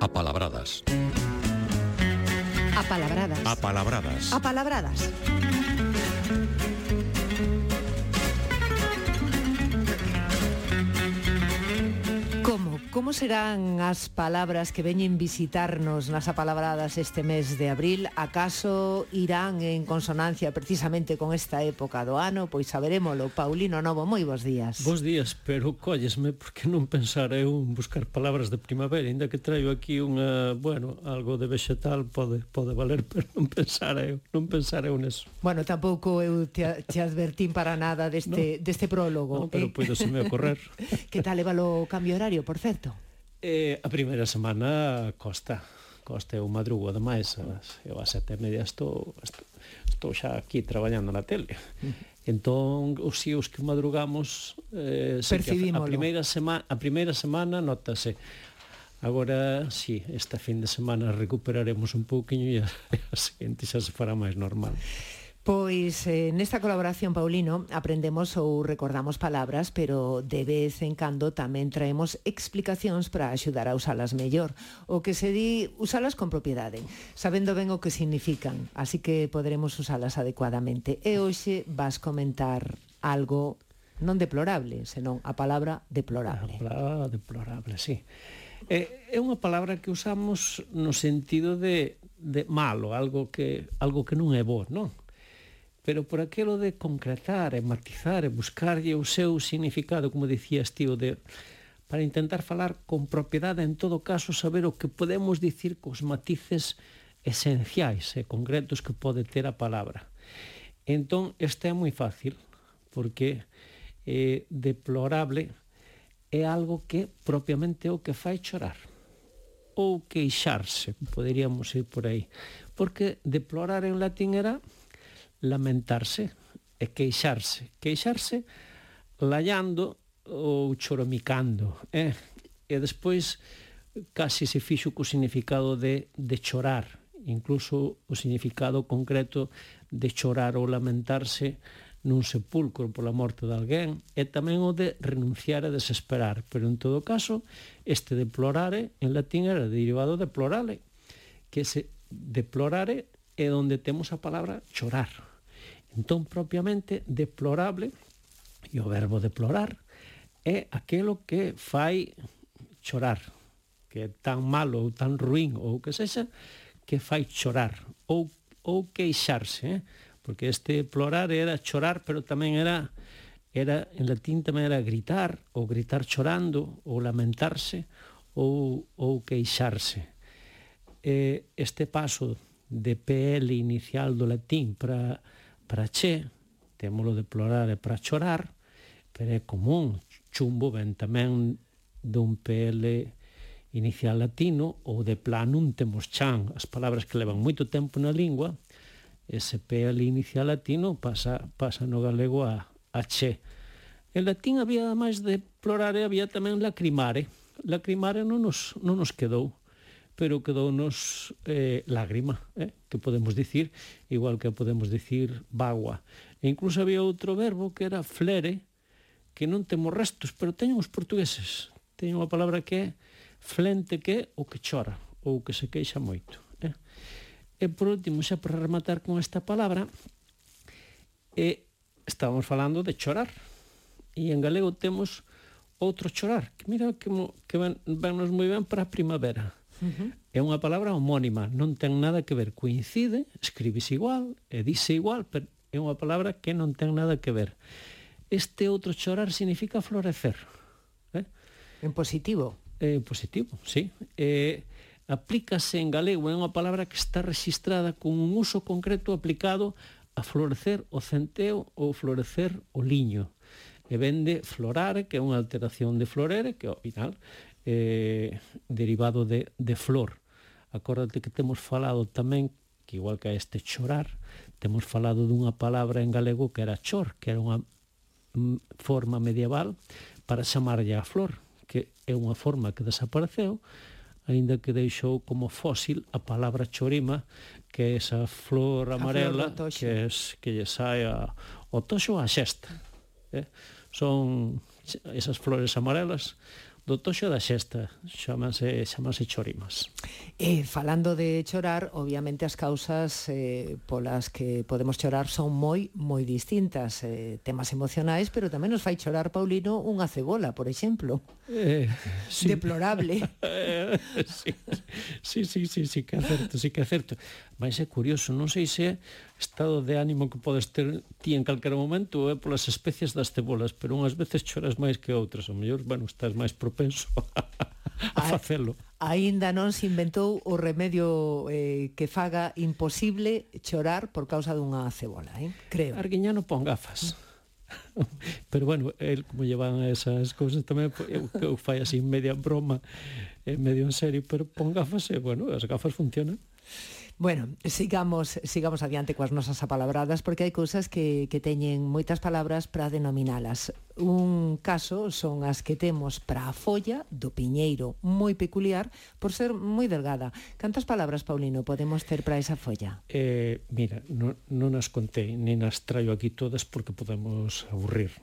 Apalabradas. Apalabradas. Apalabradas. Apalabradas. Como? Como serán as palabras que veñen visitarnos nas apalabradas este mes de abril? Acaso irán en consonancia precisamente con esta época do ano? Pois saberémolo. Paulino Novo, moi bons días. Bos días, pero collesme porque non pensar eu en buscar palabras de primavera, ainda que traio aquí unha, bueno, algo de vegetal pode pode valer, pero non pensar eu, non pensar eu neso. Bueno, tampouco eu te, te advertín para nada deste no, deste prólogo, no, pero eh? pois se me ocorrer. que tal leva o cambio horario, por certo? Eh, a primeira semana costa, costa eu madrugo ademais, eu a sete e media estou, estou xa aquí traballando na tele. Entón, os síos que madrugamos eh, a primeira semana, a primeira semana notase. Agora, sí, esta fin de semana recuperaremos un pouquiño e a, a seguinte xa se fará máis normal. Pois eh, nesta colaboración, Paulino, aprendemos ou recordamos palabras, pero de vez en cando tamén traemos explicacións para axudar a usalas mellor, o que se di usalas con propiedade, sabendo ben o que significan, así que poderemos usalas adecuadamente. E hoxe vas comentar algo non deplorable, senón a palabra deplorable. A palabra deplorable, sí. É, é unha palabra que usamos no sentido de, de malo, algo que, algo que non é bo, non? pero por aquelo de concretar e matizar e buscarlle o seu significado, como dicías tío, de para intentar falar con propiedade, en todo caso, saber o que podemos dicir cos matices esenciais e concretos que pode ter a palabra. Entón, este é moi fácil, porque eh, deplorable é algo que propiamente o que fai chorar ou queixarse, poderíamos ir por aí. Porque deplorar en latín era lamentarse e queixarse. Queixarse lallando ou choromicando. Eh? E despois casi se fixo co significado de, de chorar, incluso o significado concreto de chorar ou lamentarse nun sepulcro pola morte de alguén e tamén o de renunciar a desesperar. Pero en todo caso, este deplorare en latín era derivado de plorale, que se deplorare é onde temos a palabra chorar. Entón, propiamente, deplorable, e o verbo deplorar, é aquelo que fai chorar, que é tan malo ou tan ruín ou que sexa, que fai chorar ou, ou queixarse, eh? porque este plorar era chorar, pero tamén era era en latín tamén era gritar ou gritar chorando ou lamentarse ou ou queixarse. Eh, este paso de PL inicial do latín para para che, témolo de plorar e para chorar, pero é común. Chumbo ven tamén dun PL inicial latino ou de planum temos chan, as palabras que levan moito tempo na lingua, ese PL inicial latino pasa, pasa no galego a, a che. En latín había máis de plorare, había tamén lacrimare. Lacrimare non nos, non nos quedou pero quedounos eh, lágrima, eh? que podemos dicir, igual que podemos dicir bagua. E incluso había outro verbo que era flere, que non temos restos, pero teñen os portugueses. Teñen unha palabra que é flente que é o que chora, ou que se queixa moito. Eh? E por último, xa para rematar con esta palabra, eh, estábamos falando de chorar. E en galego temos outro chorar, que mira que, que ven, vennos moi ben para a primavera Uh -huh. É unha palabra homónima, non ten nada que ver, coincide, escribes igual, e dice igual, pero é unha palabra que non ten nada que ver. Este outro chorar significa florecer. Eh? En positivo. Eh, en eh, positivo, sí. Eh, aplícase en galego, é unha palabra que está registrada con un uso concreto aplicado a florecer o centeo ou florecer o liño. E vende florar, que é unha alteración de florere, que ao final eh, derivado de, de flor. Acórdate que temos falado tamén que igual que a este chorar, temos falado dunha palabra en galego que era chor, que era unha mm, forma medieval para chamarlle a flor, que é unha forma que desapareceu, aínda que deixou como fósil a palabra chorima, que é esa flor amarela flor que, es, que lle sai a, o toxo a xesta. Eh? Son esas flores amarelas do toxo da xesta, chamase, chamase chorimas. E falando de chorar, obviamente as causas eh, polas que podemos chorar son moi, moi distintas. Eh, temas emocionais, pero tamén nos fai chorar, Paulino, unha cebola, por exemplo. Eh, sí. Deplorable. sí, eh, sí, sí, sí, sí, que acerto, sí que acerto. Mas é curioso, non sei se estado de ánimo que podes ter ti en calquer momento é polas especies das cebolas, pero unhas veces choras máis que outras, ou mellor, bueno, estás máis propenso a, facelo. Aínda non se inventou o remedio eh, que faga imposible chorar por causa dunha cebola, eh? creo. Arguiñano pon gafas. Pero bueno, el como llevan a esas cousas tamén eu, eu fai así media broma, eh, medio en serio, pero pon gafas e, bueno, as gafas funcionan. Bueno, sigamos sigamos adiante coas nosas apalabradas porque hai cousas que, que teñen moitas palabras para denominalas. Un caso son as que temos para a folla do piñeiro, moi peculiar por ser moi delgada. Cantas palabras, Paulino, podemos ter para esa folla? Eh, mira, non, non as contei, nin as traio aquí todas porque podemos aburrir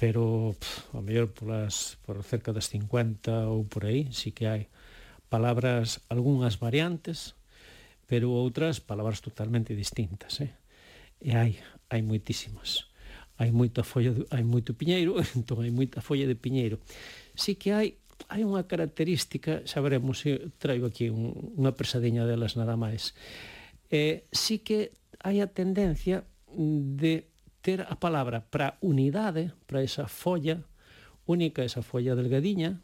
pero pff, a mellor polas, por cerca das 50 ou por aí, sí que hai palabras, algunhas variantes, pero outras palabras totalmente distintas, eh? E hai, hai moitísimas. Hai moita folla, de, hai moito piñeiro, entón hai moita folla de piñeiro. Si que hai hai unha característica, xa veremos, eh, traigo aquí un, unha presadeña delas nada máis. Eh, si que hai a tendencia de ter a palabra para unidade, para esa folla única, esa folla delgadiña,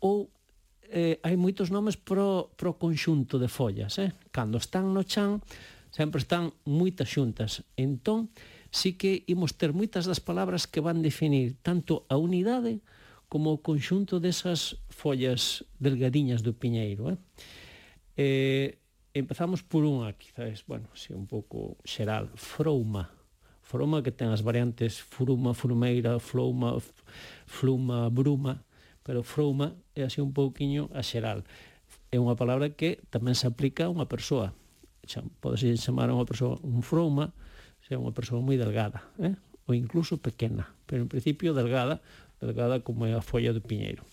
ou eh, hai moitos nomes pro, pro conxunto de follas. Eh? Cando están no chan, sempre están moitas xuntas. Entón, sí que imos ter moitas das palabras que van definir tanto a unidade como o conxunto desas follas delgadiñas do piñeiro. Eh? Eh, empezamos por unha, quizás, bueno, si un pouco xeral, frouma. Frouma que ten as variantes fruma, frumeira, flouma, fluma, bruma pero frouma é así un pouquiño a xeral. É unha palabra que tamén se aplica a unha persoa. Xa, podese chamar a unha persoa un frouma, se é unha persoa moi delgada, eh? ou incluso pequena, pero en principio delgada, delgada como é a folla do piñeiro.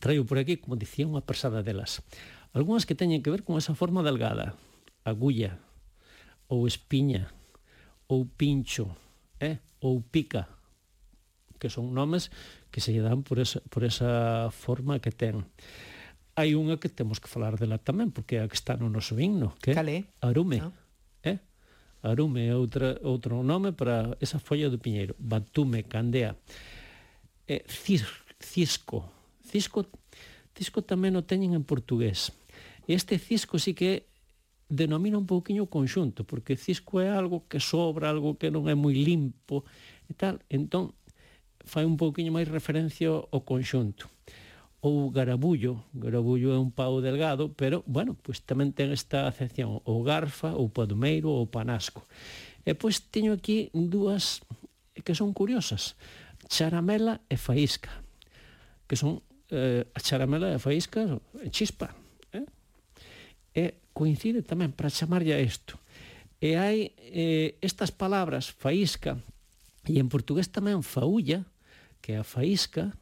Traio por aquí, como dicía, unha persada delas. Algúnas que teñen que ver con esa forma delgada, agulla, ou espiña, ou pincho, eh? ou pica, que son nomes que se lle dan por esa, por esa forma que ten. Hai unha que temos que falar dela tamén, porque é a que está no noso himno, que é Arume. Ah. Eh? Arume é outra, outro nome para esa folla do piñeiro. Batume, candea. Eh, cis, cisco. Cisco, cisco tamén o teñen en portugués. Este cisco sí que denomina un pouquiño o conxunto, porque cisco é algo que sobra, algo que non é moi limpo e tal. Entón, fai un pouquiño máis referencia ao conxunto ou garabullo. Garabullo é un pau delgado, pero, bueno, pois tamén ten esta acepción, ou garfa, ou padumeiro, ou panasco. E pois teño aquí dúas que son curiosas, charamela e faísca, que son eh, a charamela e a faísca chispa. Eh? E coincide tamén para chamarlle a isto. E hai eh, estas palabras, faísca, e en portugués tamén faulla, que a faísca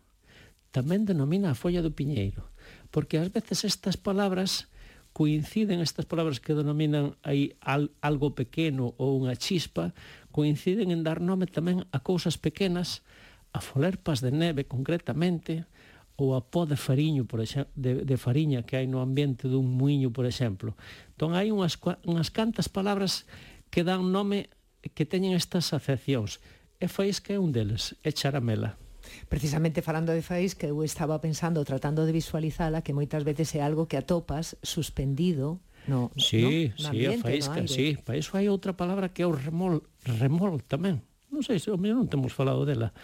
tamén denomina a folla do piñeiro, porque ás veces estas palabras coinciden estas palabras que denominan aí al, algo pequeno ou unha chispa, coinciden en dar nome tamén a cousas pequenas, a folerpas de neve concretamente, ou a pó de fariño, por exemplo, de, de fariña que hai no ambiente dun muiño, por exemplo. Entón hai unhas, unhas cantas palabras que dan nome que teñen estas asociacións. E faísca é un deles, é charamela. Precisamente falando de Faís, que eu estaba pensando, tratando de visualizala, que moitas veces é algo que atopas suspendido No, sí, no, no sí, ambiente, a faísca, no sí. Para iso hai outra palabra que é o remol, remol tamén. Non sei, se o mellor non temos falado dela.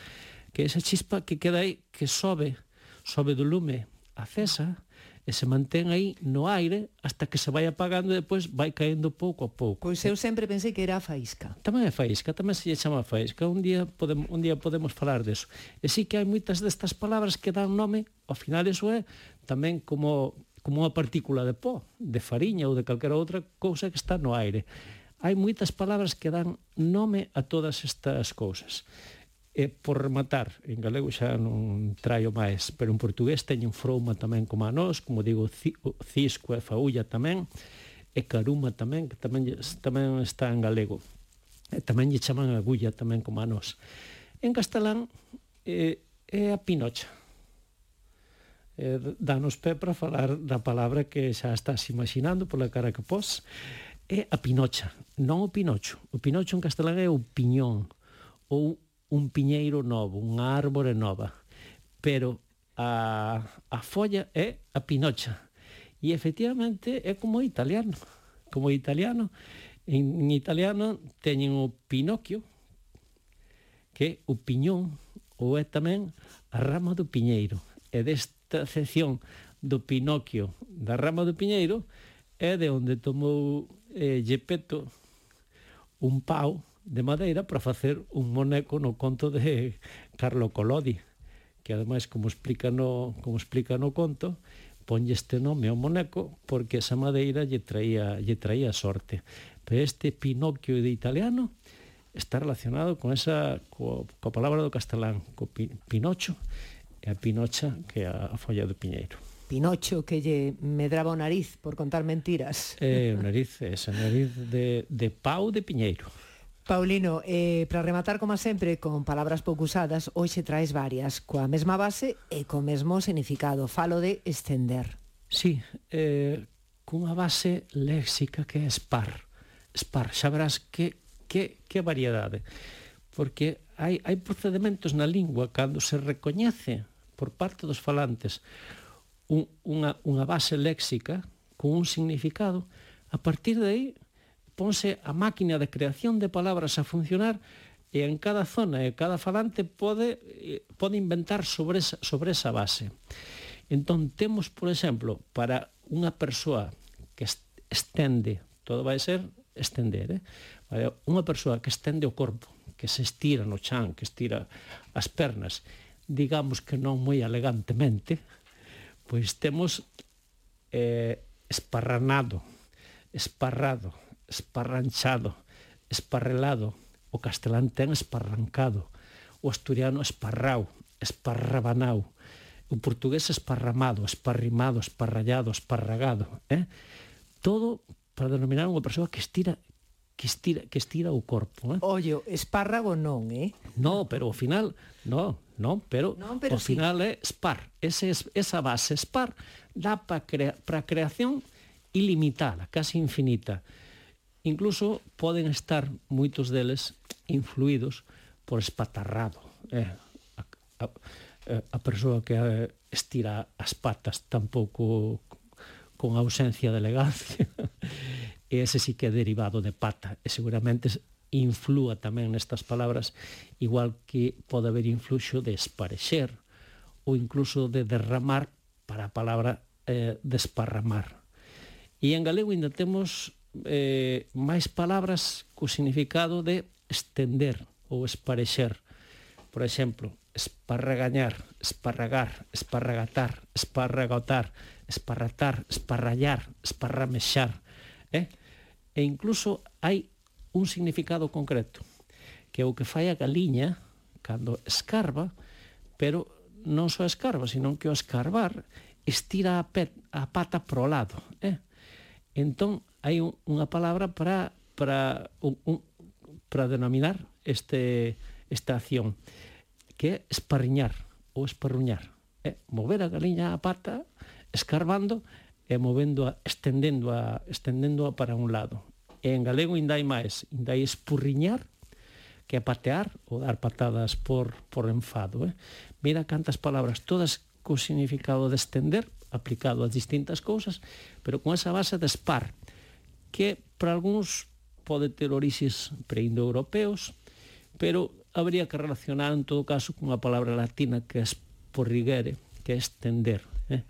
Que esa chispa que queda aí, que sobe, sobe do lume, acesa, e se mantén aí no aire hasta que se vai apagando e depois vai caendo pouco a pouco. Pois eu sempre pensei que era a faísca. Tamén é faísca, tamén se lle chama faísca. Un día podemos, un día podemos falar deso. E sí que hai moitas destas palabras que dan nome, ao final eso é tamén como como unha partícula de pó, de fariña ou de calquera outra cousa que está no aire. Hai moitas palabras que dan nome a todas estas cousas. E por rematar, en galego xa non traio máis, pero en portugués teñen frouma tamén como a nós, como digo, cisco e faulla tamén, e caruma tamén, que tamén, tamén está en galego. E tamén lle chaman agulla tamén como a nós. En castelán é, é a pinocha. E, danos pé para falar da palabra que xa estás imaginando pola cara que pos. É a pinocha, non o pinocho. O pinocho en castelán é o piñón ou un piñeiro novo, unha árbore nova, pero a, a folla é a pinocha. E efectivamente é como italiano, como italiano. En, en italiano teñen o pinocchio, que é o piñón, ou é tamén a rama do piñeiro. E desta sección do pinocchio da rama do piñeiro é de onde tomou eh, Gepetto un pau de madeira para facer un moneco no conto de Carlo Collodi, que ademais, como explica no, como explica no conto, ponlle este nome ao moneco porque esa madeira lle traía, lle traía sorte. Pero este Pinocchio de italiano está relacionado con esa co, coa palabra do castelán, co pi, Pinocho, e a Pinocha, que é a folla do Piñeiro. Pinocho que lle medraba o nariz por contar mentiras. Eh, o nariz, esa nariz de, de pau de piñeiro. Paulino, eh, para rematar, como sempre, con palabras pouco usadas, hoxe traes varias, coa mesma base e co mesmo significado. Falo de estender. Sí, eh, cunha base léxica que é spar. Spar, xa verás que, que, que variedade. Porque hai, hai procedimentos na lingua cando se recoñece por parte dos falantes un, unha, unha base léxica con un significado, a partir de aí ponse a máquina de creación de palabras a funcionar e en cada zona e cada falante pode, eh, pode inventar sobre esa, sobre esa base. Entón, temos, por exemplo, para unha persoa que estende, todo vai ser estender, eh? vale? unha persoa que estende o corpo, que se estira no chan, que estira as pernas, digamos que non moi elegantemente, pois temos eh, esparranado, esparrado, esparranchado, esparrelado, o castelán ten esparrancado, o asturiano esparrau, esparrabanau, o portugués esparramado, esparrimado, esparrallado, esparragado, eh? todo para denominar unha persoa que estira que estira, que estira o corpo, eh? Ollo, espárrago non, eh? No, pero ao final, no, non, pero, non, pero ao sí. final é spar, ese, esa base spar dá para crea, pra creación ilimitada, casi infinita. Incluso poden estar moitos deles influídos por espatarrado. Eh? A, a, eh, a persoa que eh, estira as patas tampouco con ausencia de elegancia. E ese sí que é derivado de pata. E seguramente inflúa tamén nestas palabras, igual que pode haber influxo de esparexer ou incluso de derramar para a palabra eh, desparramar. E en galego ainda temos eh, máis palabras co significado de estender ou esparexer. Por exemplo, esparragañar, esparragar, esparragatar, esparragotar, esparratar, esparrallar, esparramexar. Eh? E incluso hai un significado concreto, que é o que fai a galiña cando escarba, pero non só escarba, senón que o escarbar estira a, pet, a pata pro lado. Eh? Entón, hai un, unha palabra para para un, un, para denominar este esta acción que é esparriñar ou esparruñar, é mover a galiña a pata escarbando e movendo a, estendendo a estendendo a para un lado. E en galego ainda hai máis, ainda hai espurriñar que é patear ou dar patadas por, por enfado. Eh? Mira cantas palabras, todas co significado de estender, aplicado a distintas cousas, pero con esa base de espar, que para algúns pode ter orixes preindoeuropeos, pero habría que relacionar en todo caso cunha palabra latina que é porrigere, que é estender. Eh?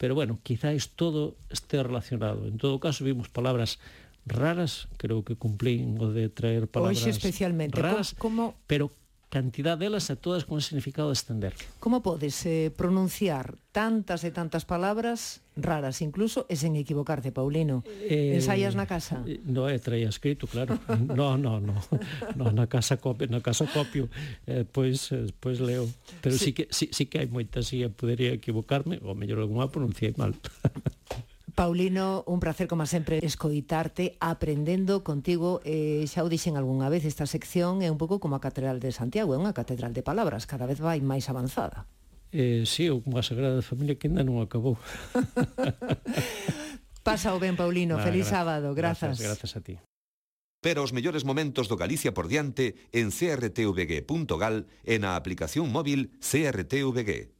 Pero bueno, quizáis todo este relacionado. En todo caso, vimos palabras raras, creo que cumplín o de traer palabras Hoxe especialmente. raras, como, como... pero cantidad delas e todas con significado de estender. Como podes eh, pronunciar tantas e tantas palabras raras incluso e sen equivocarte, Paulino? Eh, Ensaias na casa? Eh, no, é traía escrito, claro. no, no, no. no na casa copio, na casa copio eh, pois, eh, pois leo. Pero sí, sí que, sí, sí que hai moitas, e podería equivocarme, ou mellor alguma pronunciei mal. Paulino, un placer como sempre escoitarte aprendendo contigo. Eh, xa o dixen algunha vez esta sección é un pouco como a Catedral de Santiago é unha catedral de palabras, cada vez vai máis avanzada. Eh, sí, unha sagrada familia que ainda non acabou. Pasa o ben, Paulino, Nada, feliz sábado, grazas. Grazas, grazas a ti. Pero os mellores momentos do Galicia por diante en crtvg.gal e na aplicación móvil CRTVG.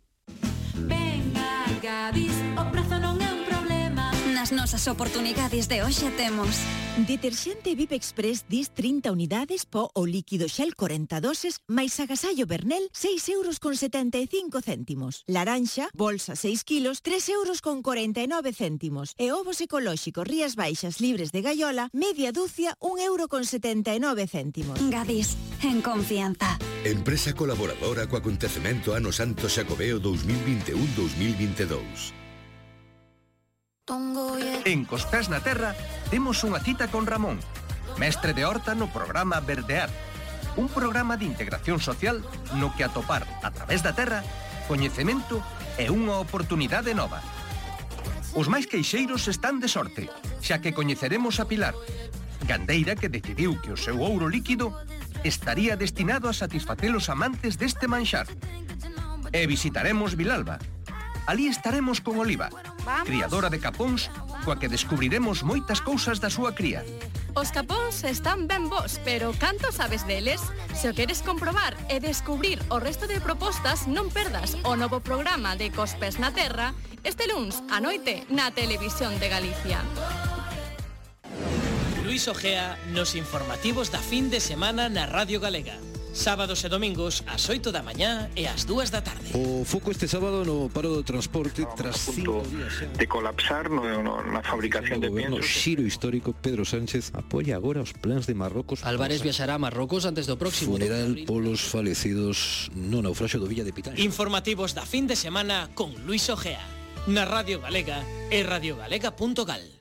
As nosas oportunidades de hoxe temos Deterxente VIP Express dis 30 unidades po o líquido xel 40 doses máis agasallo Bernel 6 euros con 75 céntimos. Laranxa, bolsa 6 kilos 3 euros con 49 céntimos. E ovos ecolóxicos Rías Baixas libres de Gaiola, media dúcia 1 euro con 79 céntimos. Gadis, en confianza. Empresa colaboradora co acontecemento Ano Santo Xacobeo 2021-2022. En Costas na Terra temos unha cita con Ramón, mestre de horta no programa Verdear, un programa de integración social no que atopar a través da terra coñecemento e unha oportunidade nova. Os máis queixeiros están de sorte, xa que coñeceremos a Pilar, gandeira que decidiu que o seu ouro líquido estaría destinado a satisfacer os amantes deste manxar. E visitaremos Vilalba, Alí estaremos con Oliva, Vamos. criadora de capóns, coa que descubriremos moitas cousas da súa cría. Os capóns están ben vos, pero canto sabes deles? Se o queres comprobar e descubrir o resto de propostas, non perdas o novo programa de Cospes na Terra este luns a noite na Televisión de Galicia. Luis Ojea nos informativos da fin de semana na Radio Galega. Sábados e domingos ás 8 da mañá e ás 2 da tarde. O foco este sábado no paro do transporte tras cinco días de colapsar no, no, na fabricación de goberno xiro histórico Pedro Sánchez apoia agora os plans de Marrocos. Álvarez viaxará a Marrocos antes do próximo funeral polos falecidos no naufraxio do Villa de Pitaña. Informativos da fin de semana con Luis Ojea na Radio Galega e radiogalega.gal.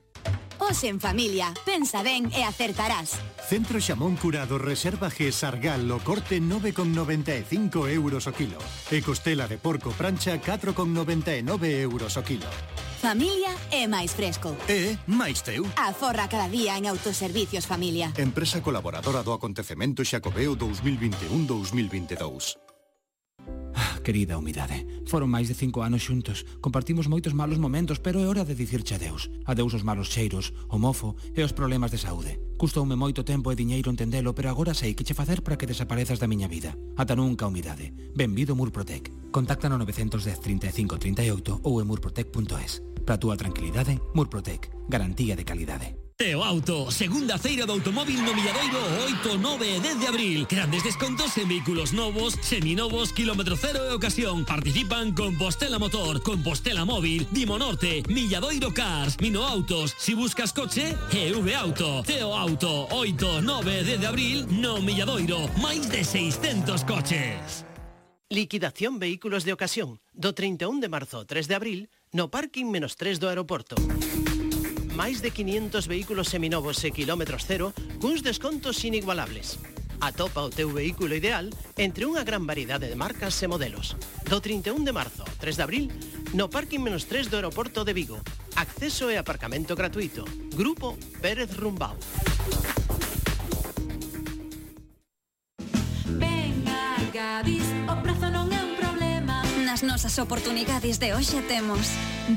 Os en familia, pensa ben e acertarás. Centro Xamón Curado Reserva G Sargal o corte 9,95 euros o kilo. E costela de porco prancha 4,99 euros o kilo. Familia e máis fresco. E máis teu. Aforra cada día en Autoservicios Familia. Empresa colaboradora do acontecemento Xacobeo 2021-2022. Ah, querida humidade, foron máis de cinco anos xuntos, compartimos moitos malos momentos, pero é hora de dicirche adeus. Adeus os malos cheiros, o mofo e os problemas de saúde. Custoume moito tempo e diñeiro entendelo, pero agora sei que che facer para que desaparezas da miña vida. Ata nunca, humidade. Benvido Murprotec. Contacta no 910 35 38 ou emurprotec.es. Para a túa tranquilidade, Murprotec. Garantía de calidade. Teo Auto, segunda feira do automóvil no Milladoiro 8, 9 e 10 de abril. Grandes descontos en vehículos novos, seminovos, kilómetro cero e ocasión. Participan Compostela Motor, Compostela Móvil, Dimo Norte, Milladoiro Cars, Mino Autos, si buscas coche, EV Auto, Teo Auto, 8, 9 e 10 de abril no Milladoiro, máis de 600 coches. Liquidación vehículos de ocasión, do 31 de marzo ao 3 de abril, no parking menos 3 do aeroporto máis de 500 vehículos seminovos e kilómetros cero cuns descontos inigualables. Atopa o teu vehículo ideal entre unha gran variedade de marcas e modelos. Do 31 de marzo, 3 de abril, no parking menos 3 do aeroporto de Vigo. Acceso e aparcamento gratuito. Grupo Pérez Rumbau. Venga, Gadis, As nosas oportunidades de hoxe temos.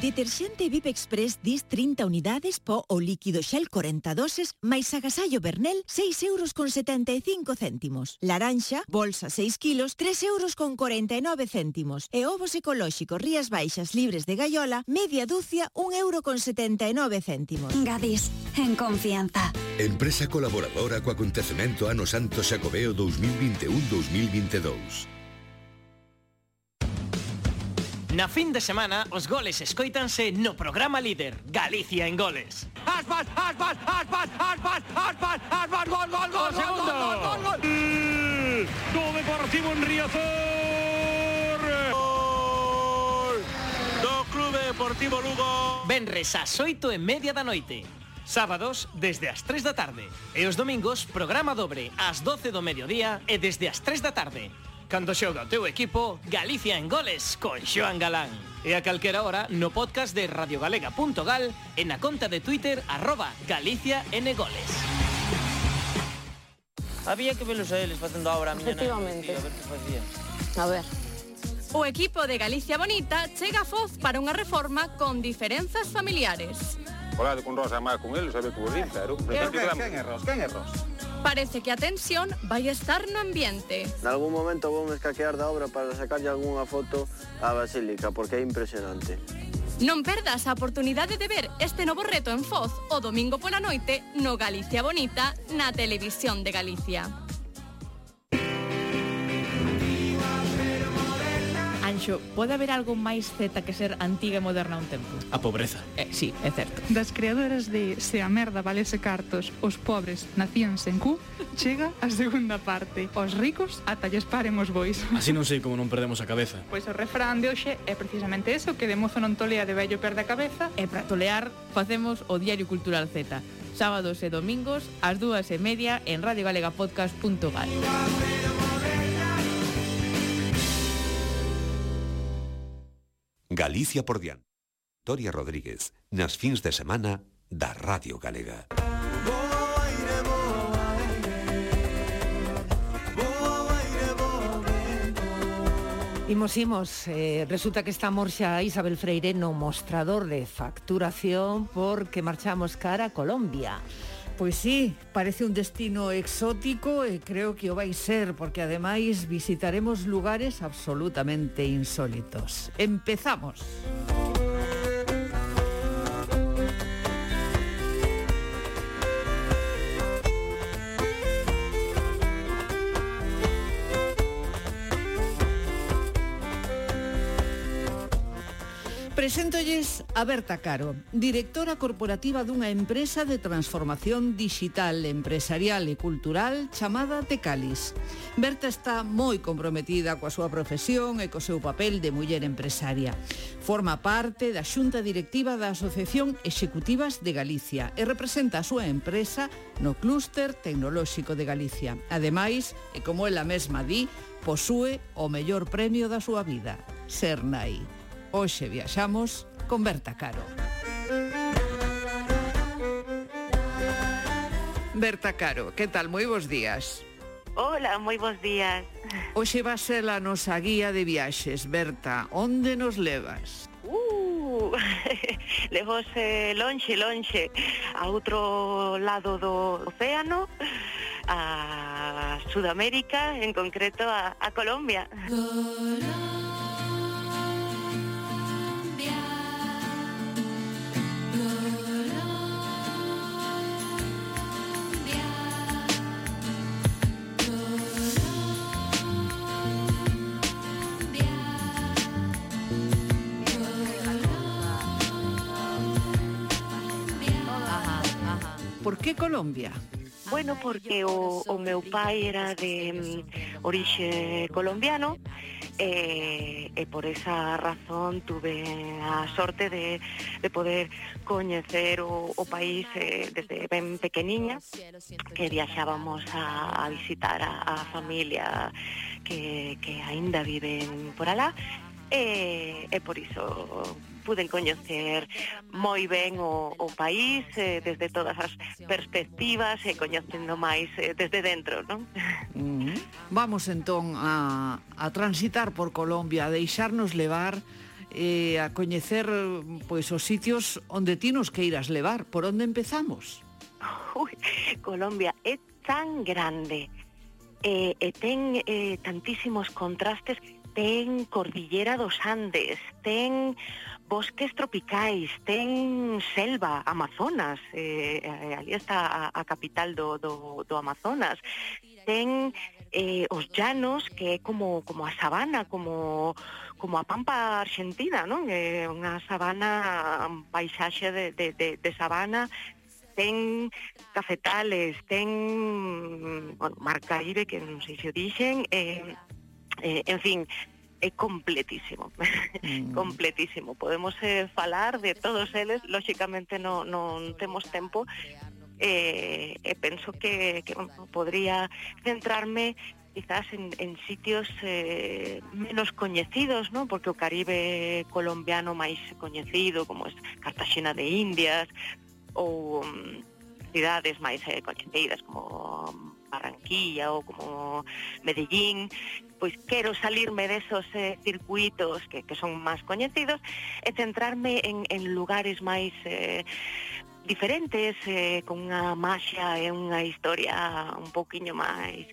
Deterxente VIP Express dis 30 unidades po o líquido Shell 40 doses máis agasallo Bernel 6 euros con 75 céntimos. Laranxa, bolsa 6 kilos 3 euros con 49 céntimos. E ovos ecolóxicos Rías Baixas libres de Gaiola, media dúcia 1 euro con 79 céntimos. Gadis, en confianza. Empresa colaboradora co acontecemento Ano Santo Xacobeo 2021-2022 Na fin de semana, os goles escoitanse no programa líder Galicia en goles. Aspas, aspas, aspas, aspas, aspas, aspas, gol, gol, gol, segundo. gol, gol, gol, gol, gol. Mm, do Deportivo en Riazor. Gol do Clube Deportivo Lugo. Benres ás 8 e media da noite. Sábados desde as 3 da tarde e os domingos programa dobre ás 12 do mediodía e desde as 3 da tarde cando xoga o teu equipo Galicia en goles con Xoan Galán. E a calquera hora no podcast de radiogalega.gal e na conta de Twitter arroba Galicia N Goles. Había que velos a eles facendo obra a miña Efectivamente. A ver que facían. A ver. O equipo de Galicia Bonita chega a Foz para unha reforma con diferenzas familiares. Falado con Rosa, má con eles, sabe que vos din, pero... Quen é Rosa? Quen é Rosa? Parece que a tensión vai estar no ambiente. En algún momento vou me escaquear da obra para sacarlle algunha foto á Basílica, porque é impresionante. Non perdas a oportunidade de ver este novo reto en Foz o domingo pola noite no Galicia Bonita na Televisión de Galicia. Anxo, pode haber algo máis zeta que ser antiga e moderna un tempo? A pobreza. Eh, sí, é certo. Das creadoras de Se a merda valese cartos, os pobres nacían sen cu, chega a segunda parte. Os ricos ata lles paren os bois. Así non sei como non perdemos a cabeza. Pois o refrán de hoxe é precisamente eso, que de mozo non tolea de vello perde a cabeza. E para tolear facemos o Diario Cultural Z, sábados e domingos ás dúas e media en radiogalegapodcast.gal. Galicia por diante. Toria Rodríguez, nas fins de semana da Radio Galega. Imos, imos. Eh, resulta que estamos xa Isabel Freire no mostrador de facturación porque marchamos cara a Colombia. Pois sí, parece un destino exótico e creo que o vai ser, porque ademais visitaremos lugares absolutamente insólitos. Empezamos. Preséntolles a Berta Caro, directora corporativa dunha empresa de transformación digital, empresarial e cultural chamada Tecalis. Berta está moi comprometida coa súa profesión e co seu papel de muller empresaria. Forma parte da xunta directiva da Asociación Executivas de Galicia e representa a súa empresa no clúster tecnolóxico de Galicia. Ademais, e como ela mesma di, posúe o mellor premio da súa vida, Ser Nai. Hoxe viaxamos con Berta Caro. Berta Caro, que tal? Moi bons días. Hola, moi bons días. Hoxe va ser a nosa guía de viaxes. Berta, onde nos levas? Uh, levose eh, lonxe, lonxe, a outro lado do océano, a Sudamérica, en concreto a, a Colombia. Colombia. que Colombia? Bueno, porque o, o meu pai era de mm, orixe colombiano e, e por esa razón tuve a sorte de, de poder coñecer o, o país eh, desde ben pequeniña que viaxábamos a, a visitar a, a familia que, que aínda viven por alá e, e por iso puden coñecer moi ben o, o país eh, desde todas as perspectivas e eh, coñecendo máis eh, desde dentro, non? Mm -hmm. Vamos entón a, a transitar por Colombia, a deixarnos levar eh, a coñecer pois os sitios onde ti nos queiras levar. Por onde empezamos? Ui, Colombia é tan grande e, e ten eh, tantísimos contrastes ten Cordillera dos Andes, ten bosques tropicais, ten selva, Amazonas, eh, ali está a, a capital do, do, do Amazonas, ten eh, os llanos que é como como a sabana, como como a pampa argentina, non? É eh, unha sabana, un paisaxe de, de, de, de sabana ten cafetales, ten bueno, Mar Caribe, que non sei se o dixen, eh, eh, en fin, é completísimo, mm. completísimo. Podemos eh, falar de todos eles, lóxicamente non, non temos tempo, eh, e eh, penso que, que podría centrarme quizás en, en sitios eh, menos coñecidos, ¿no? porque o Caribe colombiano máis coñecido, como é Cartagena de Indias, ou um, mm, cidades máis eh, coñecidas, como Barranquilla ou como Medellín, pois quero salirme desos eh, circuitos que, que son máis coñecidos e centrarme en, en lugares máis eh, diferentes eh, con unha maxia e unha historia un poquinho máis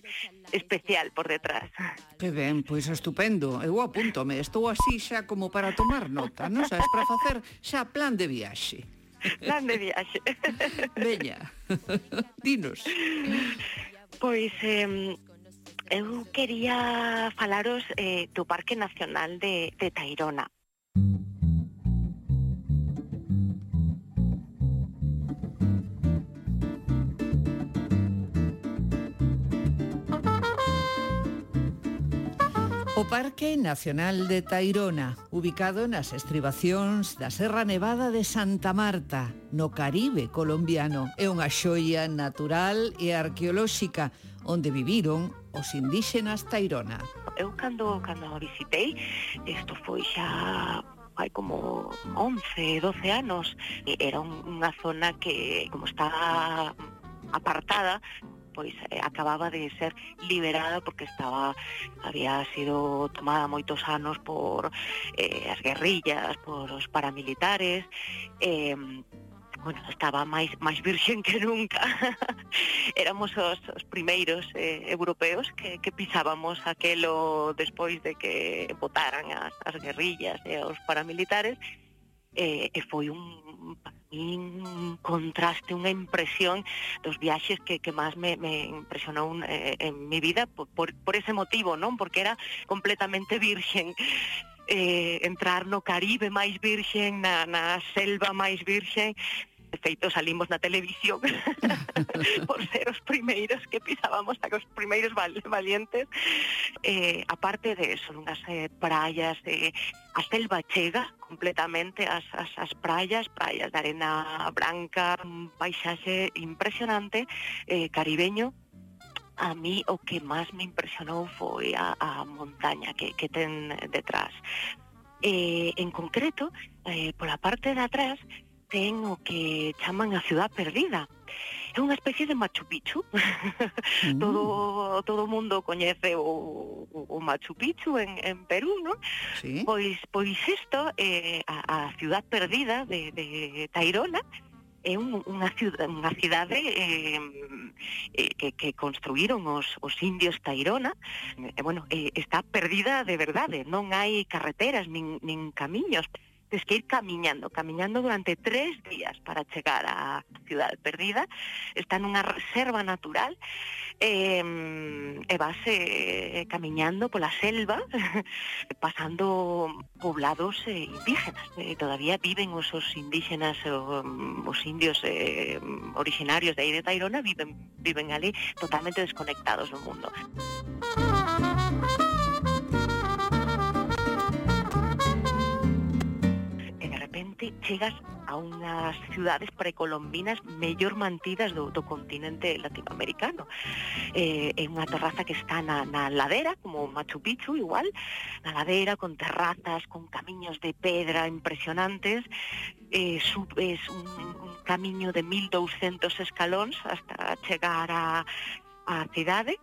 especial por detrás. Que ben, pois estupendo. Eu apúntome, estou así xa como para tomar nota, non sabes, para facer xa plan de viaxe. Plan de viaxe. Veña, dinos. Pois eh, eu quería falaros eh, do Parque Nacional de, de Tairona. Parque Nacional de Tairona, ubicado nas estribacións da Serra Nevada de Santa Marta, no Caribe colombiano. É unha xoia natural e arqueolóxica onde viviron os indígenas Tairona. Eu cando, cando a visitei, isto foi xa hai como 11, 12 anos, era unha zona que como está apartada pois eh, acababa de ser liberada porque estaba había sido tomada moitos anos por eh, as guerrillas, por os paramilitares, eh, bueno, estaba máis máis virxen que nunca. Éramos os, os primeiros eh, europeos que, que pisábamos aquelo despois de que votaran as, as guerrillas e eh, paramilitares, eh, e foi un contraste, unha impresión dos viaxes que, que máis me, me impresionou eh, en mi vida por, por, por ese motivo, non? Porque era completamente virxen eh, entrar no Caribe máis virxen, na, na selva máis virxen, De feito, salimos na televisión por ser os primeiros que pisábamos a os primeiros val valientes. Eh, aparte de eso, unhas eh, praias, eh, a selva chega, completamente as, as, as praias, praias de arena branca, un paisaxe impresionante, eh, caribeño, a mí o que máis me impresionou foi a, a montaña que, que ten detrás. Eh, en concreto, eh, pola parte de atrás, ten o que chaman a ciudad perdida. É unha especie de Machu Picchu. Mm. todo todo o mundo coñece o, o Machu Picchu en, en Perú, non? Sí. Pois pois isto é eh, a, a ciudad perdida de, de Tairona, é un, unha ciudad, unha cidade eh, eh, que, que construíron os, os indios Tairona e eh, bueno, eh, está perdida de verdade non hai carreteras nin, nin camiños Tens que ir camiñando, camiñando durante tres días para chegar á Cidade Perdida. Está nunha reserva natural eh, e vas eh, camiñando pola selva, pasando poblados eh, indígenas. Eh, todavía viven os, os indígenas, mm, os, os indios eh, originarios de aí de Tairona, viven, viven ali totalmente desconectados do mundo. realmente chegas a unas ciudades precolombinas mellor mantidas do, do continente latinoamericano. Eh, é unha terraza que está na, na ladera, como Machu Picchu igual, na ladera con terrazas, con camiños de pedra impresionantes, eh, sub, es un, un camiño de 1200 escalóns hasta chegar a, a cidade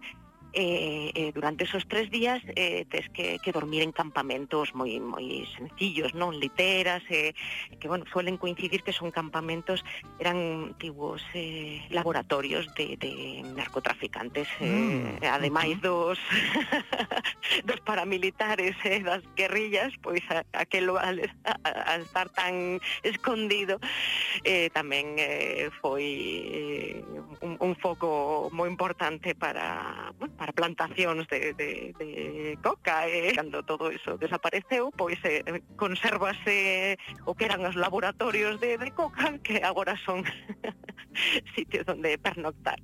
eh, eh, durante esos tres días eh, tes que, que, dormir en campamentos moi moi sencillos, non literas, eh, que bueno, suelen coincidir que son campamentos, eran antiguos eh, laboratorios de, de narcotraficantes, eh, mm. ademais dos, dos paramilitares eh, das guerrillas, pois a, aquelo al, a, a estar tan escondido eh, tamén eh, foi eh, un, un foco moi importante para, bueno, para para plantacións de, de, de coca eh. e cando todo iso desapareceu, pois eh, consérvase o que eran os laboratorios de, de coca que agora son sitios onde pernoctar.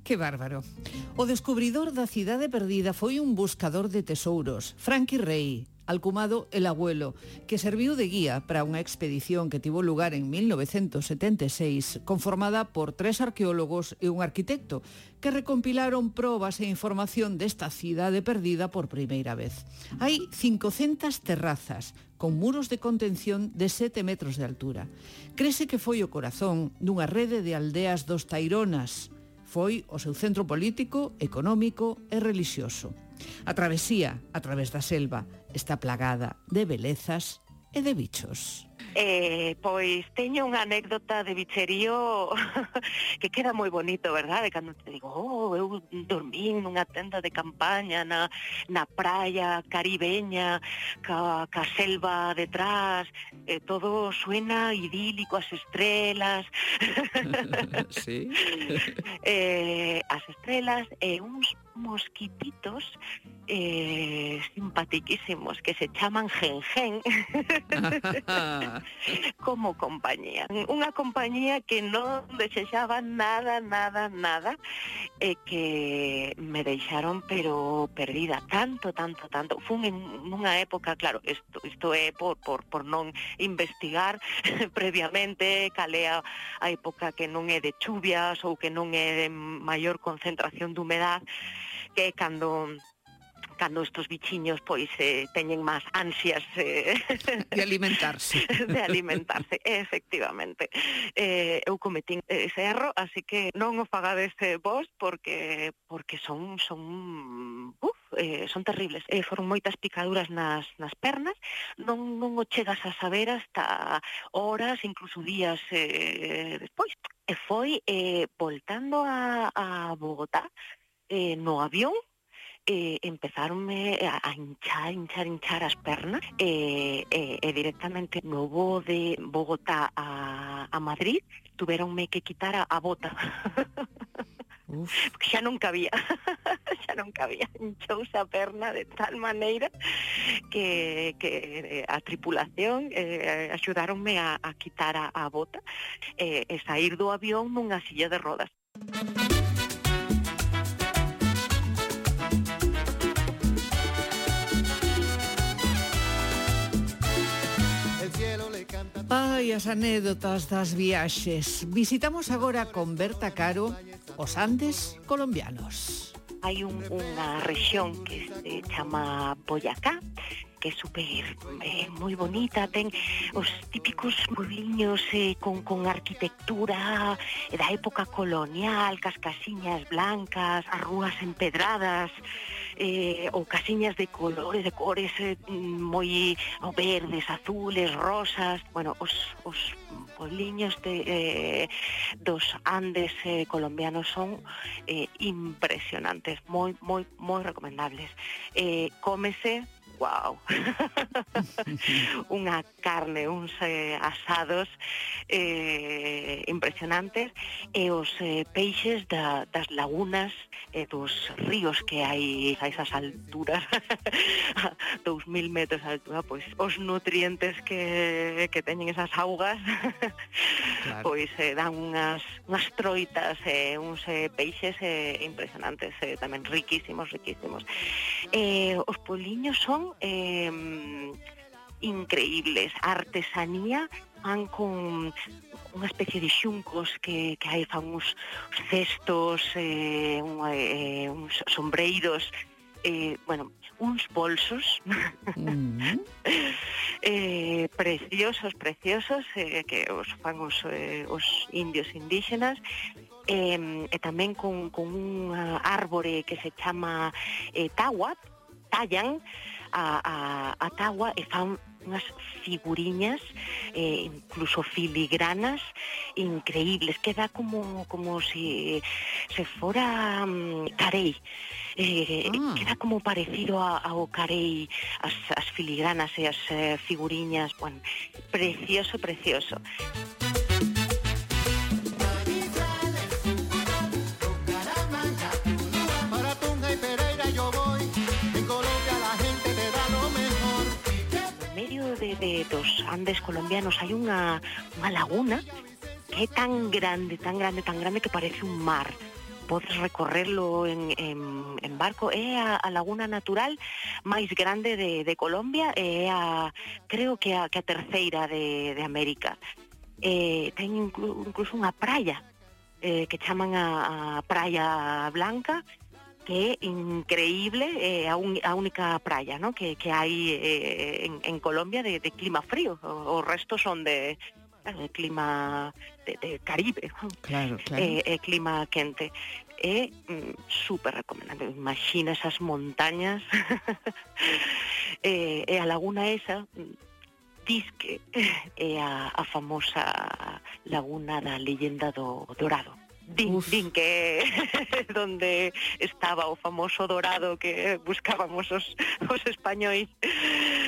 Que bárbaro. O descubridor da cidade perdida foi un buscador de tesouros, Frankie Rey, Alcumado el abuelo, que serviu de guía para unha expedición que tivo lugar en 1976, conformada por tres arqueólogos e un arquitecto, que recompilaron probas e información desta cidade perdida por primeira vez. Hai 500 terrazas, con muros de contención de 7 metros de altura. Crese que foi o corazón dunha rede de aldeas dos Taironas. Foi o seu centro político, económico e relixioso. A travesía a través da selva, está plagada de belezas e de bichos. Eh, pois teño unha anécdota de bicherío que queda moi bonito, verdade? Cando te digo, oh, eu dormín nunha tenda de campaña na, na praia caribeña, ca, ca selva detrás, eh, todo suena idílico, as estrelas. sí. eh, as estrelas e uns mosquititos eh, simpatiquísimos que se chaman Gengen como compañía. Unha compañía que non desexaba nada, nada, nada e eh, que me deixaron pero perdida tanto, tanto, tanto. Fun en unha época, claro, isto, isto é por, por, por non investigar previamente calea a época que non é de chuvias ou que non é de maior concentración de humedad que é cando cando estos bichiños pois eh, teñen máis ansias eh, de alimentarse. De alimentarse, efectivamente. Eh, eu cometín ese erro, así que non o fagades eh, vos porque porque son son uf, eh, son terribles. Eh, foron moitas picaduras nas nas pernas, non non o chegas a saber hasta horas, incluso días eh, despois. E foi eh, voltando a, a Bogotá, eh, no avión eh, empezaronme a, a hinchar, hinchar, hinchar as pernas e, eh, eh, directamente no voo de Bogotá a, a Madrid tuveronme que quitar a, a bota Uf. Porque xa non cabía, xa non cabía, hinchouse a perna de tal maneira que, que eh, a tripulación eh, axudáronme a, a quitar a, a bota e eh, e sair do avión nunha silla de rodas. Ai, as anécdotas das viaxes. Visitamos agora con Berta Caro os Andes colombianos. Hai un, unha rexión que se chama Boyacá, que é super eh, moi bonita, ten os típicos puebliños eh, con, con arquitectura eh, da época colonial, cascasiñas blancas, as rúas empedradas, eh, ou casiñas de colores, de cores eh, moi oh, verdes, azules, rosas, bueno, os, os poliños de, eh, dos Andes eh, colombianos son eh, impresionantes, moi, moi, moi recomendables. Eh, cómese wow unha carne, uns eh, asados eh, impresionantes e os eh, peixes da, das lagunas e dos ríos que hai a esas alturas a 2000 metros de altura pois os nutrientes que, que teñen esas augas claro. pois eh, dan unhas, unhas troitas e eh, uns eh, peixes eh, impresionantes eh, tamén riquísimos, riquísimos eh, os poliños son eh, increíbles, a artesanía fan con unha especie de xuncos que, que hai fan uns cestos, eh, un, eh, uns sombreiros, eh, bueno, uns bolsos. Mm -hmm. eh, preciosos, preciosos, eh, que os fan os, eh, os indios indígenas, eh, e tamén con, con un árbore que se chama eh, tawat, tallan, a, a, a tagua e fan unhas figuriñas eh, incluso filigranas increíbles, queda como como se si, se fora um, carei. Eh, ah. queda como parecido a, ao carei as, as filigranas e as eh, figuriñas. Bueno, precioso, precioso. de dos Andes colombianos hai unha, unha laguna que é tan grande, tan grande, tan grande que parece un mar. Podes recorrerlo en, en, en barco. É a, a laguna natural máis grande de, de Colombia é a, creo que a, que a terceira de, de América. Eh, ten inclu, incluso unha praia eh, que chaman a, a Praia Blanca que é increíble eh, a, un, a única praia ¿no? que, que hai eh, en, en Colombia de, de clima frío. O, o resto son de, de clima de, de Caribe, claro, claro. Eh, eh, clima quente. É mm, super recomendable. Imagina esas montañas e, e eh, eh, a laguna esa disque é a, a famosa laguna da leyenda do Dorado. Din, Uf. din que donde estaba o famoso dorado que buscábamos os, os españois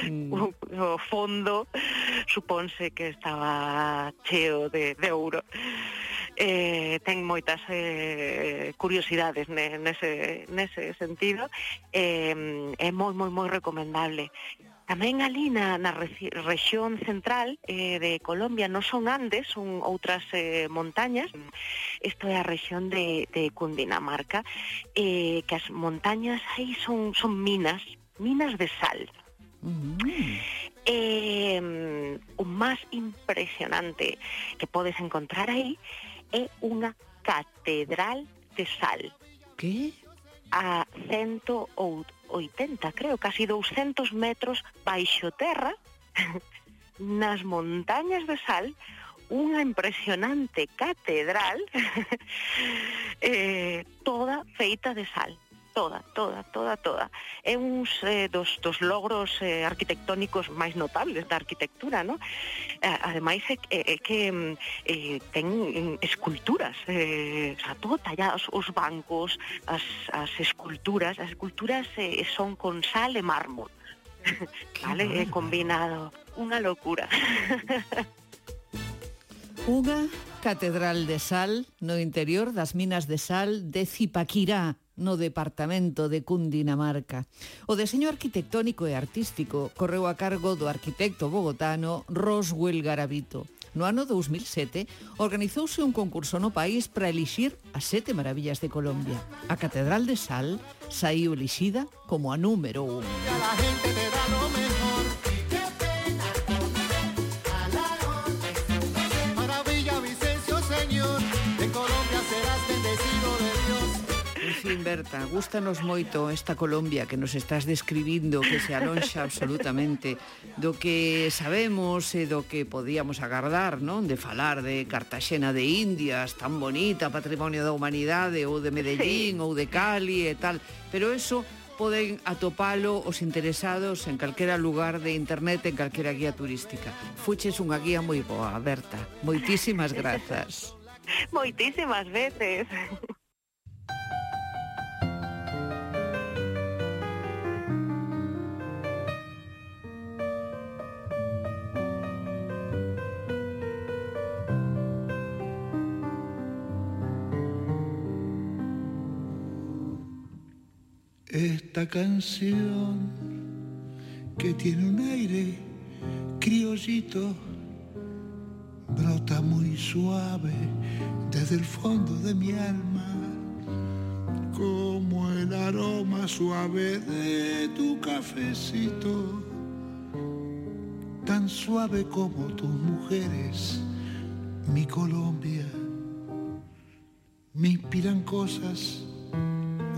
mm. o, o fondo suponse que estaba cheo de, de ouro eh, ten moitas eh, curiosidades ne, nese, nese sentido eh, é moi moi moi recomendable Tamén ali na, na rexión central eh, de Colombia non son Andes, son outras eh, montañas. Isto é a rexión de, de Cundinamarca, eh, que as montañas aí son, son minas, minas de sal. Mm. Eh, o máis impresionante que podes encontrar aí é unha catedral de sal. Que? A 108 80, creo, casi 200 metros baixo terra, nas montañas de sal, unha impresionante catedral eh, toda feita de sal toda, toda, toda, toda. É uns eh, dos, dos logros eh, arquitectónicos máis notables da arquitectura, non? Eh, ademais, é, é, é que mm, eh, ten mm, esculturas, eh, o sea, todo tallado, os, os bancos, as, as esculturas, as esculturas eh, son con sal e mármol, vale? É combinado, unha locura. unha catedral de sal no interior das minas de sal de Zipaquirá, no departamento de Cundinamarca. O deseño arquitectónico e artístico correu a cargo do arquitecto bogotano Roswell Garavito. No ano 2007 organizouse un concurso no país para elixir as sete maravillas de Colombia. A Catedral de Sal saiu elixida como a número 1. fin, Berta, gustanos moito esta Colombia que nos estás describindo, que se alonxa absolutamente do que sabemos e do que podíamos agardar, non? De falar de Cartaxena de Indias, tan bonita, patrimonio da humanidade, ou de Medellín, sí. ou de Cali e tal. Pero eso poden atopalo os interesados en calquera lugar de internet, en calquera guía turística. Fuches unha guía moi boa, Berta. Moitísimas grazas. Moitísimas veces. esta canción que tiene un aire criollito, brota muy suave desde el fondo de mi alma, como el aroma suave de tu cafecito, tan suave como tus mujeres, mi Colombia, me inspiran cosas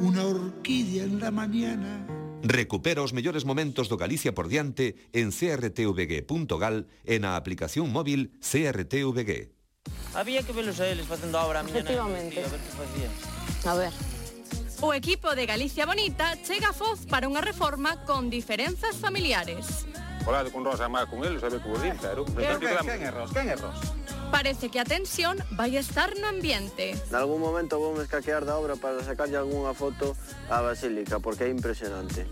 unha orquídea en la mañana. Recupera os mellores momentos do Galicia por diante en crtvg.gal e na aplicación móvil CRTVG. Había que velos a eles facendo a obra a miña Efectivamente. Nai, a ver que facían. A ver. O equipo de Galicia Bonita chega a Foz para unha reforma con diferenzas familiares. Colado con Rosa má con eles, a ver que vos din, claro. Quen é Ros? Quen é Ros? parece que a tensión vai estar no ambiente. En algún momento vou me escaquear da obra para sacarlle algunha foto á Basílica, porque é impresionante.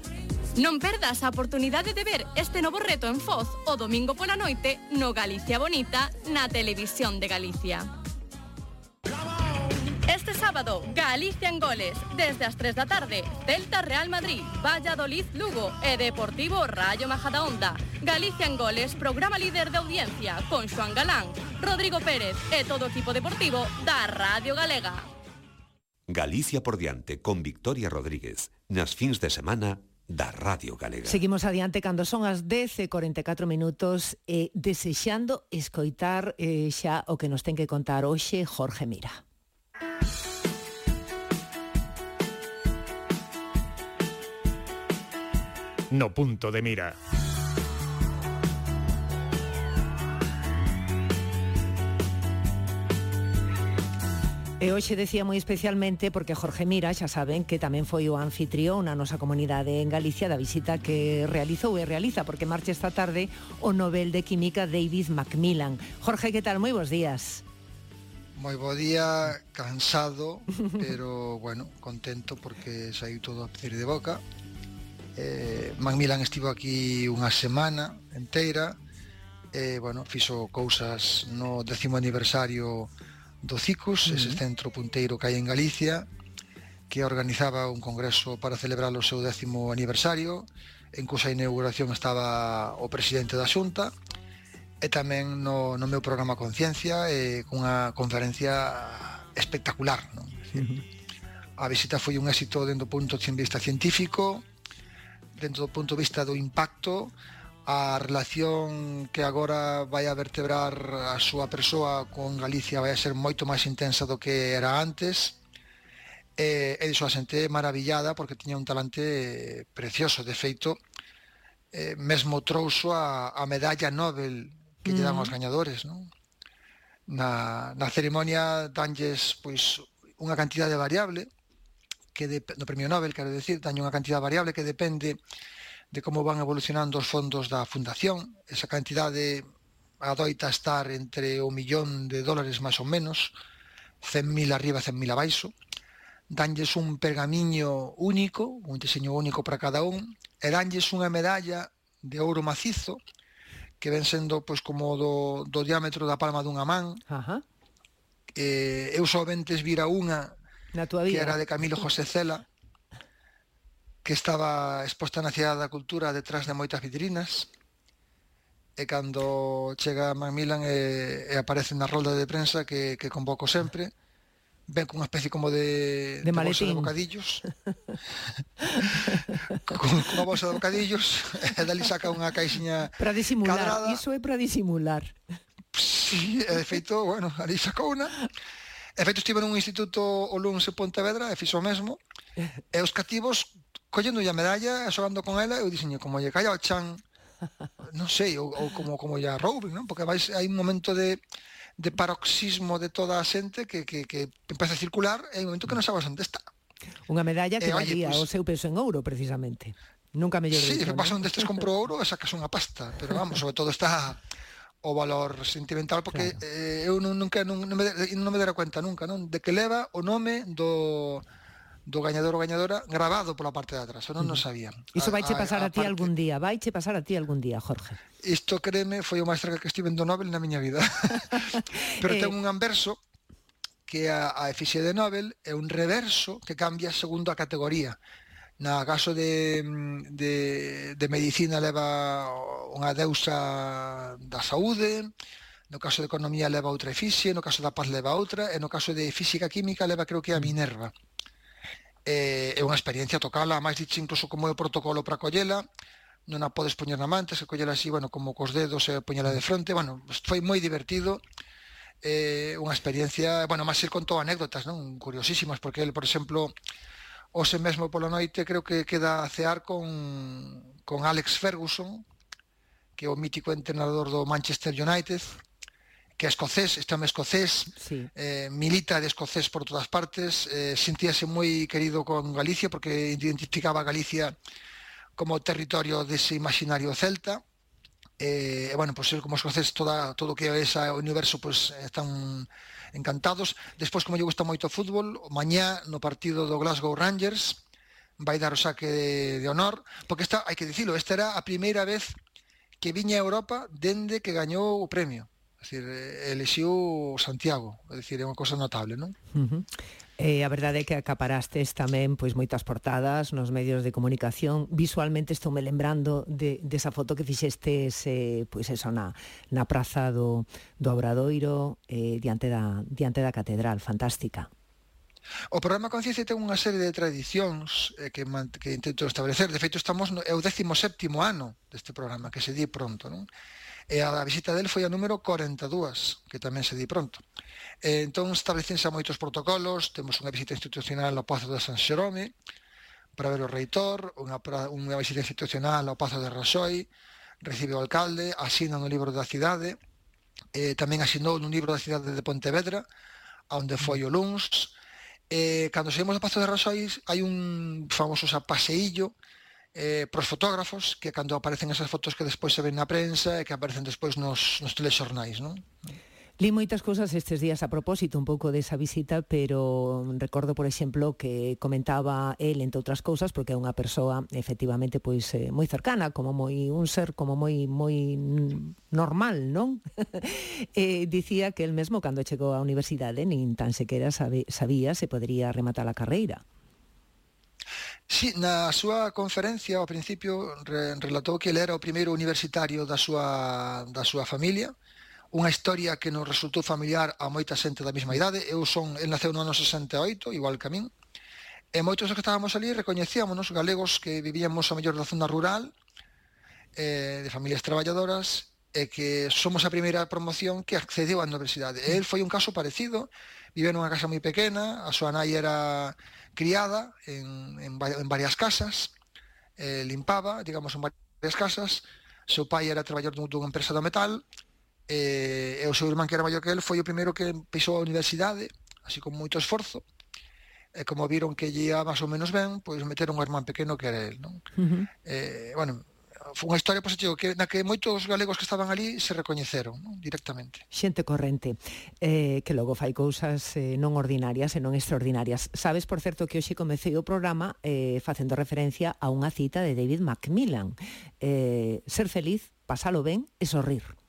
Non perdas a oportunidade de ver este novo reto en Foz o domingo pola noite no Galicia Bonita na Televisión de Galicia. Sábado, Galicia en goles. Desde as 3 da tarde, Celta Real Madrid, Valladolid Lugo e Deportivo Rayo Majadahonda. Galicia en goles, programa líder de audiencia con Xoan Galán, Rodrigo Pérez e todo o equipo deportivo da Radio Galega. Galicia por diante con Victoria Rodríguez. Nas fins de semana da Radio Galega. Seguimos adiante cando son as 10:44 minutos e eh, desexando escoitar eh, xa o que nos ten que contar hoxe Jorge Mira. no punto de mira. E hoxe decía moi especialmente porque Jorge Mira, xa saben, que tamén foi o anfitrión a nosa comunidade en Galicia da visita que realizou e realiza, porque marcha esta tarde o Nobel de Química David Macmillan. Jorge, que tal? Moi bons días. Moi bo día, cansado, pero bueno, contento porque saiu todo a pedir de boca eh, Macmillan estivo aquí unha semana enteira e eh, bueno, fixo cousas no décimo aniversario do CICUS, uh -huh. ese centro punteiro que hai en Galicia que organizaba un congreso para celebrar o seu décimo aniversario en cusa inauguración estaba o presidente da Xunta e tamén no, no meu programa Conciencia e eh, cunha conferencia espectacular non? Uh -huh. a visita foi un éxito dentro punto de vista científico dentro do punto de vista do impacto a relación que agora vai a vertebrar a súa persoa con Galicia vai a ser moito máis intensa do que era antes e, e iso a xente maravillada porque tiña un talante eh, precioso de feito eh, mesmo trouxo a, a medalla Nobel que mm. lle dan mm. aos gañadores non? na, na cerimonia danlles pois, unha cantidade variable que de, no Premio Nobel, quero decir, daña unha cantidad variable que depende de como van evolucionando os fondos da fundación. Esa cantidade adoita estar entre o millón de dólares máis ou menos, 100.000 arriba, 100.000 abaixo. Danlles un pergamiño único, un diseño único para cada un, e danlles unha medalla de ouro macizo, que ven sendo pois como do, do diámetro da palma dunha man. Ajá. Eh, eu solamente vira unha Na tua vida. que era de Camilo José Cela, que estaba exposta na Cidade da Cultura detrás de moitas vitrinas, e cando chega a Macmillan e, e aparece na rolda de prensa que, que convoco sempre, ven con unha especie como de, de, de bolsa de bocadillos. Con, con unha bolsa de bocadillos e dali saca unha caixinha para disimular, cadrada. iso é para disimular. Sí, de feito, bueno, ali sacou unha. E feito estive nun instituto o Luns e Pontevedra e fixo o mesmo. E os cativos collendo a medalla e xogando con ela, eu dixenlle como lle calla o chan, non sei, ou, ou como como lle rouben, non? Porque vais hai un momento de de paroxismo de toda a xente que, que, que empeza a circular e hai un momento que non sabes onde está. Unha medalla que eh, valía pues, o seu peso en ouro, precisamente. Nunca me llevo Sí, que pasa ¿no? onde estes compro ouro e sacas unha pasta, pero vamos, sobre todo está o valor sentimental porque claro. eh, eu non, nunca non, non, me, non me dera cuenta nunca, non, de que leva o nome do do gañador ou gañadora grabado pola parte de atrás, eu non non sabía. Iso vaiche pasar a, a, a ti parte... algún día, vaiche pasar a ti algún día, Jorge. Isto créeme, foi o máis cerca que estive do Nobel na miña vida. Pero eh... ten un anverso que a, a efixe de Nobel é un reverso que cambia segundo a categoría na caso de, mm, de, de medicina leva unha deusa da saúde, no caso de economía leva outra efixe, no caso da paz leva outra, e no caso de física química leva creo que a mm. Minerva. É, é unha experiencia tocala, máis dicho incluso como é o protocolo para collela, non a podes poñer na manta, se collela así, bueno, como cos dedos e poñela de fronte, bueno, foi moi divertido, eh, unha experiencia, bueno, máis ir contou anécdotas, non? Curiosísimas, porque el, por exemplo, hoxe mesmo pola noite creo que queda a cear con, con Alex Ferguson, que é o mítico entrenador do Manchester United, que é escocés, este home escocés, sí. eh, milita de escocés por todas partes, eh, sentíase moi querido con Galicia porque identificaba a Galicia como territorio dese imaginario celta, eh, bueno, pois pues, como escocés toda, todo o que é ese universo pois, eh, pues, están encantados. Despois, como lle gusta moito o fútbol, mañá no partido do Glasgow Rangers vai dar o saque de, de honor, porque esta, hai que dicilo, esta era a primeira vez que viña a Europa dende que gañou o premio. É dicir, eh, elixiu Santiago, é dicir, é unha cosa notable, non? Uh -huh. Eh, a verdade é que acaparastes tamén pois moitas portadas nos medios de comunicación. Visualmente estou me lembrando de, desa foto que fixestes eh, pois eso, na, na praza do, do Obradoiro eh, diante, da, diante da catedral. Fantástica. O programa Conciencia ten unha serie de tradicións eh, que, que intento establecer. De feito, estamos no, é o 17º ano deste programa, que se di pronto, non? E a visita del foi a número 42, que tamén se di pronto. Eh, entón establecense moitos protocolos, temos unha visita institucional ao Pazo de San Xerome para ver o reitor, unha, unha visita institucional ao Pazo de Rasoi, recibe o alcalde, asina no libro da cidade, eh, tamén asinou nun libro da cidade de Pontevedra, onde mm. foi o Luns, eh, cando saímos do Pazo de Raxois hai un famoso xa, paseillo eh, pros fotógrafos que cando aparecen esas fotos que despois se ven na prensa e que aparecen despois nos, nos telexornais, non? Eh, Li moitas cousas estes días a propósito un pouco desa visita, pero recordo, por exemplo, que comentaba el, entre outras cousas, porque é unha persoa efectivamente pois eh, moi cercana, como moi un ser como moi moi normal, non? eh, dicía que el mesmo cando chegou á universidade nin tan sequera sabe, sabía se podría rematar a carreira. Sí, na súa conferencia ao principio re, relatou que ele era o primeiro universitario da súa, da súa familia, uh unha historia que nos resultou familiar a moita xente da mesma idade. Eu son, el naceu no ano 68, igual que a min, e moitos dos que estábamos ali recoñecíamos galegos que vivíamos a mellor da zona rural, eh, de familias traballadoras, e que somos a primeira promoción que accedeu á universidade. E el foi un caso parecido, vive nunha casa moi pequena, a súa nai era criada en, en, en varias casas, eh, limpaba, digamos, en varias casas, seu pai era traballador dunha empresa do metal, eh, e o seu irmán que era maior que el foi o primeiro que pisou a universidade, así con moito esforzo, e como viron que lle ia máis ou menos ben, pois meteron un irmán pequeno que era el, non? Uh -huh. eh, bueno, foi unha historia pois, que na que moitos galegos que estaban ali se recoñeceron non? directamente. Xente corrente eh, que logo fai cousas eh, non ordinarias e non extraordinarias. Sabes, por certo, que hoxe comecei o programa eh, facendo referencia a unha cita de David Macmillan. Eh, ser feliz, pasalo ben e sorrir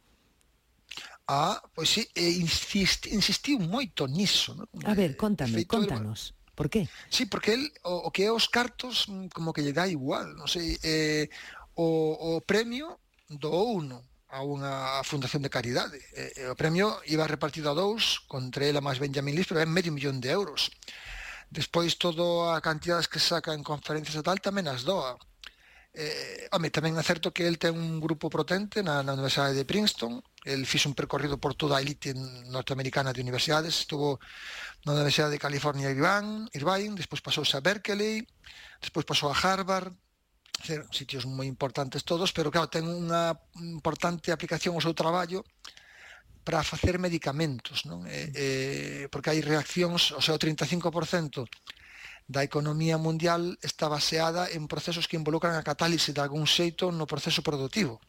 a pois insist, insistiu moito niso, non? A ver, contame, Feito contanos. El... Por qué? Sí, porque el, o, o que é os cartos mm, como que lle dá igual, non sei, eh, o, o premio do uno a unha fundación de caridade. E, o premio iba repartido a dous, contra ela máis Benjamin Lis, pero é medio millón de euros. Despois, todo a cantidades que saca en conferencias e tal, tamén as doa. Eh, home, tamén é certo que el ten un grupo potente na, na Universidade de Princeton, el fixe un percorrido por toda a elite norteamericana de universidades, estuvo na Universidade de California Irvine, Irvine despois pasou a Berkeley, despois pasou a Harvard, ser, sitios moi importantes todos, pero claro, ten unha importante aplicación ao seu traballo para facer medicamentos, non? Eh, eh, porque hai reaccións, o sea, o 35% da economía mundial está baseada en procesos que involucran a catálise de algún xeito no proceso productivo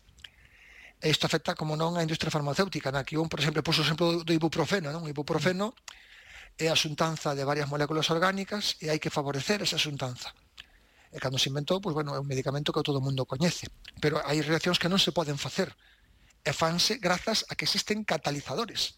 e isto afecta como non a industria farmacéutica, na que un, por exemplo, poso o exemplo do ibuprofeno, non? O ibuprofeno é a xuntanza de varias moléculas orgánicas e hai que favorecer esa xuntanza. E cando se inventou, pois, bueno, é un medicamento que todo o mundo coñece, pero hai reaccións que non se poden facer e fanse grazas a que existen catalizadores.